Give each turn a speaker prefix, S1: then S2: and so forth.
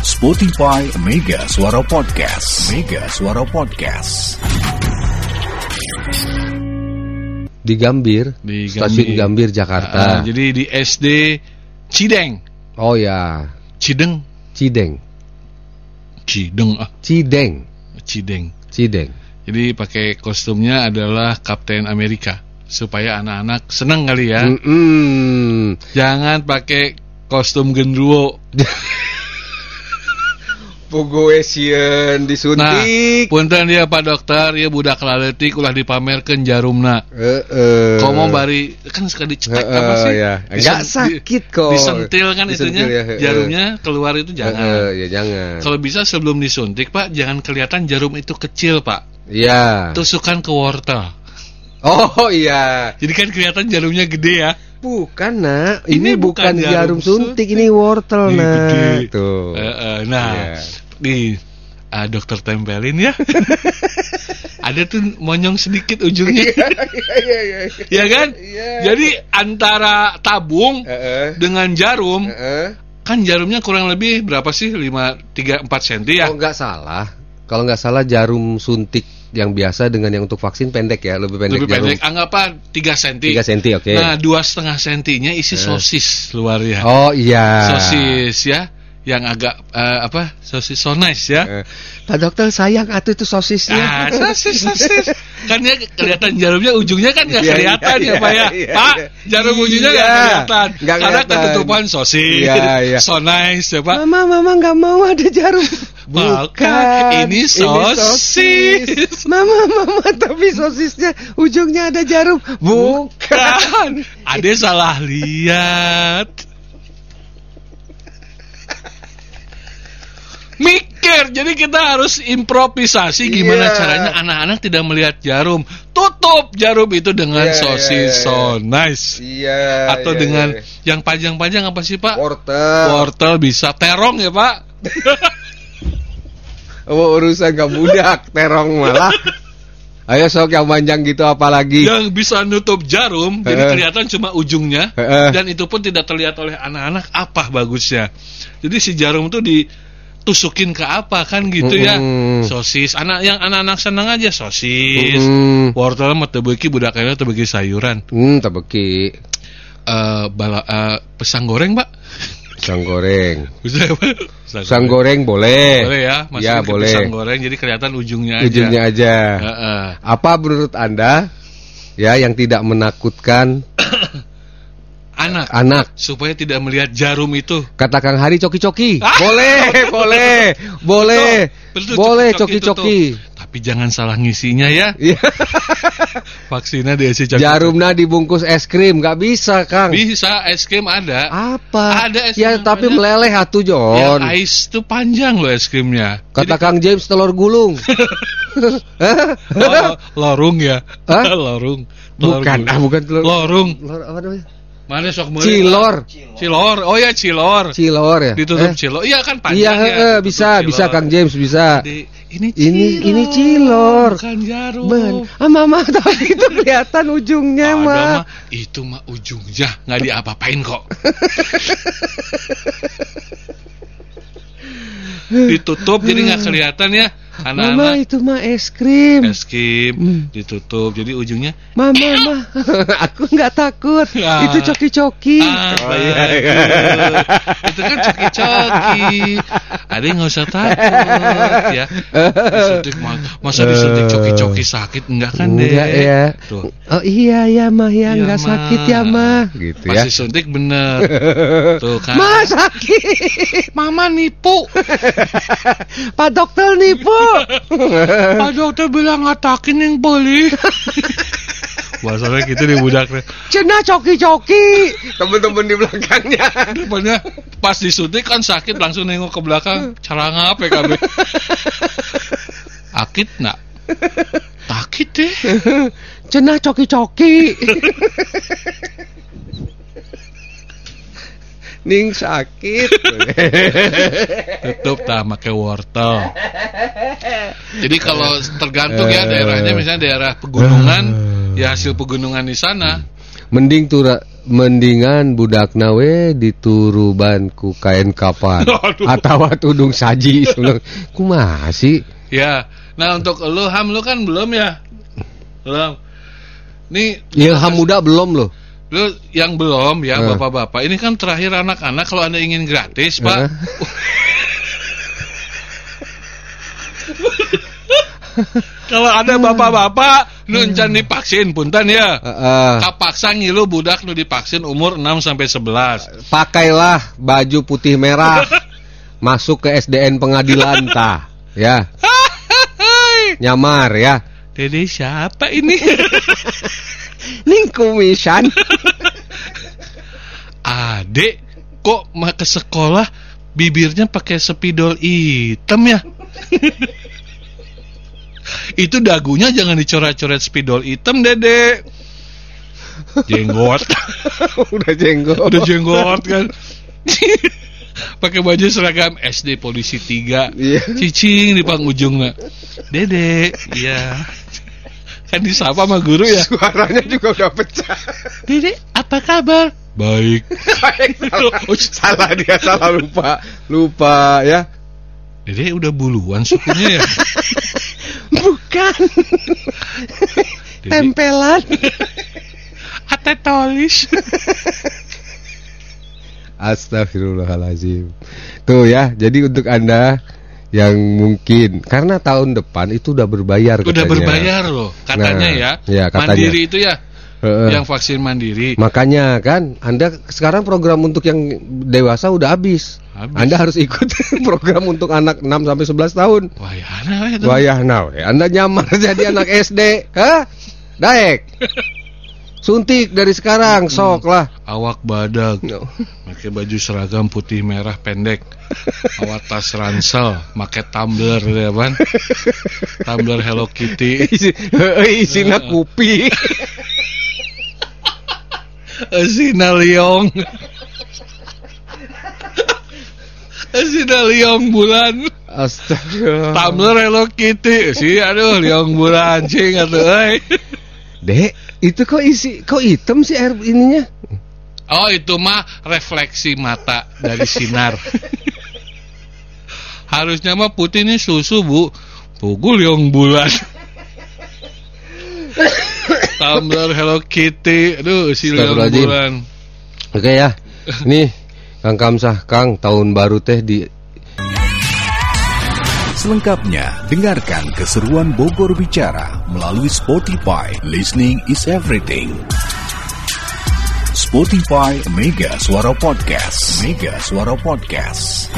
S1: Spotify Mega Suara Podcast. Mega Suara Podcast.
S2: Di Gambir,
S3: Di
S2: stasiun Gambir Jakarta.
S3: Ah, jadi di SD Cideng.
S2: oh ya,
S3: Cideng.
S2: Cideng,
S3: Cideng ah,
S2: Cideng,
S3: Cideng.
S2: Cideng.
S3: Jadi pakai kostumnya adalah Kapten Amerika supaya anak-anak senang kali ya.
S2: Mm-mm.
S3: Jangan pakai kostum genruwo.
S2: Pugowesian
S3: Nah,
S2: disuntik.
S3: punten dia Pak Dokter, ya budak laletik ulah dipamerkeun jarumna.
S2: Heeh.
S3: Komo bari kan suka dicetek
S2: Heeh,
S3: apa sih?
S2: ya. Enggak sakit kok.
S3: Disentil kan
S2: Disentil
S3: itunya,
S2: ya, heeh.
S3: jarumnya keluar itu jangan.
S2: Heeh, ya jangan.
S3: Kalau bisa sebelum disuntik Pak, jangan kelihatan jarum itu kecil Pak.
S2: Iya.
S3: Tusukan ke wortel.
S2: Oh iya.
S3: Jadi kan kelihatan jarumnya gede ya.
S2: Bukan nak,
S3: Ini
S2: ini, bukan,
S3: bukan
S2: jarum,
S3: jarum
S2: suntik, ini wortel nak. Tuh.
S3: Eh, eh, nah,
S2: Iya.
S3: Nih ah, dokter tempelin ya. Ada tuh monyong sedikit ujungnya. Ya kan? Jadi antara tabung
S2: Heeh.
S3: dengan jarum,
S2: Heeh.
S3: kan jarumnya kurang lebih berapa sih? 5 3 4 cm ya.
S2: Oh nggak salah. Kalau nggak salah jarum suntik yang biasa dengan yang untuk vaksin pendek ya, lebih pendek
S3: lebih
S2: jarum.
S3: pendek, anggaplah 3 cm.
S2: 3 cm, oke.
S3: Nah, dua setengah sentinya isi sosis luarnya.
S2: Oh iya.
S3: Sosis ya, yang agak eh, apa? Sosis so nice ya.
S2: Eh, Pak dokter sayang atuh itu sosisnya.
S3: Ah, sosis, sosis. Kan ya kelihatan jarumnya ujungnya kan nggak
S2: Iya,
S3: kelihatan
S2: iya,
S3: ya, Pak ya.
S2: iya,
S3: Pak,
S2: iya.
S3: jarum ujungnya nggak
S2: Iya,
S3: kelihatan.
S2: nggak
S3: Karena
S2: kelihatan.
S3: ketutupan sosis.
S2: Iya, iya.
S3: So nice ya, Pak.
S2: Mama, mama nggak mau ada jarum.
S3: Bukan, ini sosis.
S2: Mama, mama, tapi sosisnya ujungnya ada jarum. Bukan.
S3: Kan, Ade salah lihat. Mikir, jadi kita harus improvisasi gimana
S2: Iya.
S3: caranya anak-anak tidak melihat jarum. Tutup jarum itu dengan
S2: Iya,
S3: sosis
S2: iya, iya.
S3: so nice.
S2: Iya.
S3: Atau
S2: iya,
S3: dengan
S2: iya.
S3: yang panjang-panjang apa sih Pak?
S2: wortel.
S3: Wortel bisa terong ya Pak?
S2: Oh, urusan gak budak, terong malah. Ayo sok yang panjang gitu apalagi.
S3: yang bisa nutup jarum, jadi
S2: Heeh.
S3: kelihatan cuma ujungnya,
S2: Heeh.
S3: dan itu pun tidak terlihat oleh anak-anak apa bagusnya. Jadi si jarum itu ditusukin ke apa kan gitu ya?
S2: Mm-mm.
S3: Sosis. Anak yang anak-anak senang aja sosis.
S2: Hmm,
S3: Wortel mah teu beuki budak teu beuki sayuran.
S2: hmm tabeki.
S3: Eh bala eh, pesang goreng, Pak.
S2: Pisang goreng.
S3: Bisa ya?
S2: Pisang goreng boleh.
S3: Boleh ya, masukin
S2: Ya, boleh.
S3: pisang goreng jadi kelihatan ujungnya aja.
S2: Ujungnya aja.
S3: Heeh.
S2: Apa menurut Anda ya yang tidak menakutkan
S3: Anak
S2: anak?
S3: supaya tidak melihat jarum itu.
S2: Kata Kang Hari coki-coki.
S3: Ah.
S2: Boleh, boleh. Boleh.
S3: Betul,
S2: Boleh
S3: coki-coki. Tapi jangan salah ngisinya ya.
S2: Iya.
S3: Vaksinnya diisi coki.
S2: Jarumnya dibungkus es krim, nggak bisa, Kang.
S3: Bisa es krim ada.
S2: Apa?
S3: Ada es
S2: ya
S3: krim
S2: tapi
S3: banyak.
S2: meleleh atuh
S3: Yang
S2: John.
S3: ice itu panjang loh es krimnya.
S2: Kata
S3: Jadi-
S2: Kang James telur gulung.
S3: Oh, lorung ya.
S2: Hah?
S3: lorung. Telur
S2: bukan,
S3: gulung.
S2: ah bukan telur.
S3: Lorung.
S2: Telur apa namanya?
S3: Mana sok meuli,
S2: Cilor.
S3: Cilor. Oh ya cilor.
S2: Cilor ya.
S3: Ditutup
S2: Eh,
S3: cilor. Iya kan
S2: Iya,
S3: panjang ya.
S2: heeh,
S3: Tutup
S2: bisa,
S3: cilor.
S2: bisa Kang James bisa.
S3: Jadi, ini
S2: Ini
S3: cilor.
S2: ini cilor.
S3: Bukan jarum.
S2: Ben, ah mama tapi itu kelihatan ujungnya
S3: Ada
S2: mah.
S3: mah itu mah ujungnya nggak diapa-apain kok. Ditutup jadi nggak kelihatan ya
S2: Mama
S3: anak-anak.
S2: itu mah es krim.
S3: Es krim
S2: Hmm.
S3: ditutup jadi ujungnya
S2: Mama mah aku nggak takut.
S3: Ah.
S2: Itu coki-coki.
S3: ah
S2: Oh, iya, iya.
S3: itu kan coki-coki ada yang nggak usah takut ya disuntik ma- masa disuntik coki-coki sakit enggak kan deh
S2: Enggak ya.
S3: tuh
S2: Oh iya ya mah ya
S3: Iya,
S2: nggak sakit ya mah gitu ya.
S3: pasti suntik bener tuh kan
S2: Mah sakit.
S3: mama nipu
S2: Pak dokter nipu.
S3: Pak dokter bilang ngatakin yang boleh. Bahasanya gitu di budaknya.
S2: Cina coki-coki. Temen-temen di belakangnya.
S3: Depannya pas disuntik kan sakit langsung nengok ke belakang. Cara ngape kami? Akit nak? Takit deh.
S2: Cina coki-coki. Ning sakit.
S3: Tutup tak pakai wortel. Jadi kalau tergantung ya daerahnya misalnya daerah pegunungan ya hasil pegunungan di sana
S2: Mending tuh Ra- mendingan budak nawe dituruban ku kain kapan atau tudung saji ku masih
S3: Ya. Nah, untuk lu Ham lu kan belum ya? Belum. Nih
S2: ilham muda belum loh
S3: lu yang belum ya
S2: Eh.
S3: Bapak-bapak. Ini kan terakhir anak-anak kalau Anda ingin gratis, Pak.
S2: Eh.
S3: Kalau ada bapak-bapak nu encan divaksin punten ya.
S2: Heeh.
S3: Kapaksa ngilu budak nu divaksin umur 6 sampai 11.
S2: pakailah baju putih merah masuk ke SDN pengadilan tah ya nyamar ya
S3: Dede siapa ini?
S2: ning kumisan
S3: Adek kok ke sekolah bibirnya pakai spidol hitam ya? Itu dagunya jangan dicoret-coret spidol hitam, Dede. Jenggot.
S2: udah jenggot
S3: Udah jenggot kan. Pakai baju seragam SD polisi 3.
S2: Iya.
S3: Cicing di penghujungnya. Dede, iya. Kan disapa sama guru ya.
S2: suaranya juga udah pecah
S3: Dede, apa kabar? Baik.
S2: salah, salah dia salah lupa lupa ya
S3: Dede udah buluan sukunya ya.
S2: bukan
S3: Dede,
S2: tempelan
S3: ate tolis.
S2: Astagfirullahalazim. Tuh ya, jadi untuk Anda yang mungkin karena tahun depan itu udah berbayar
S3: Udah
S2: katanya.
S3: berbayar loh katanya
S2: Nah,
S3: ya.
S2: iya, katanya.
S3: Mandiri itu ya.
S2: Heeh.
S3: Yang vaksin mandiri.
S2: Makanya kan Anda sekarang program untuk yang dewasa udah habis.
S3: Habis.
S2: Anda harus ikut program untuk anak 6 sampai 11 tahun.
S3: Wah, ya aneh itu.
S2: Wayah now, Anda nyamar jadi anak SD, hah? Daek. Suntik dari sekarang, sok lah.
S3: Awak badak.
S2: No.
S3: pakai baju seragam putih merah pendek awak tas ransel pakai tumbler ya kan tumbler Hello Kitty
S2: Isi, isina kupi.
S3: Sina Liong. Sina Liong bulan.
S2: Astaga.
S3: tumbler Hello Kitty. Si aduh Liong bulan cing atuh euy
S2: Dek, itu kok isi kok hitam sih air ininya?
S3: Oh itu mah refleksi mata dari sinar. Harusnya mah putih ini susu bu. Pukul yang bulan Tumbler Hello Kitty Aduh si Liong
S2: Astagfirullahaladzim.
S3: bulan
S2: Oke ya. Nih, Kang Kamsah, Kang tahun baru teh di
S1: Selengkapnya, dengarkan keseruan Bogor Bicara melalui Spotify. Listening is everything. Spotify Mega Suara Podcast. Mega Suara Podcast.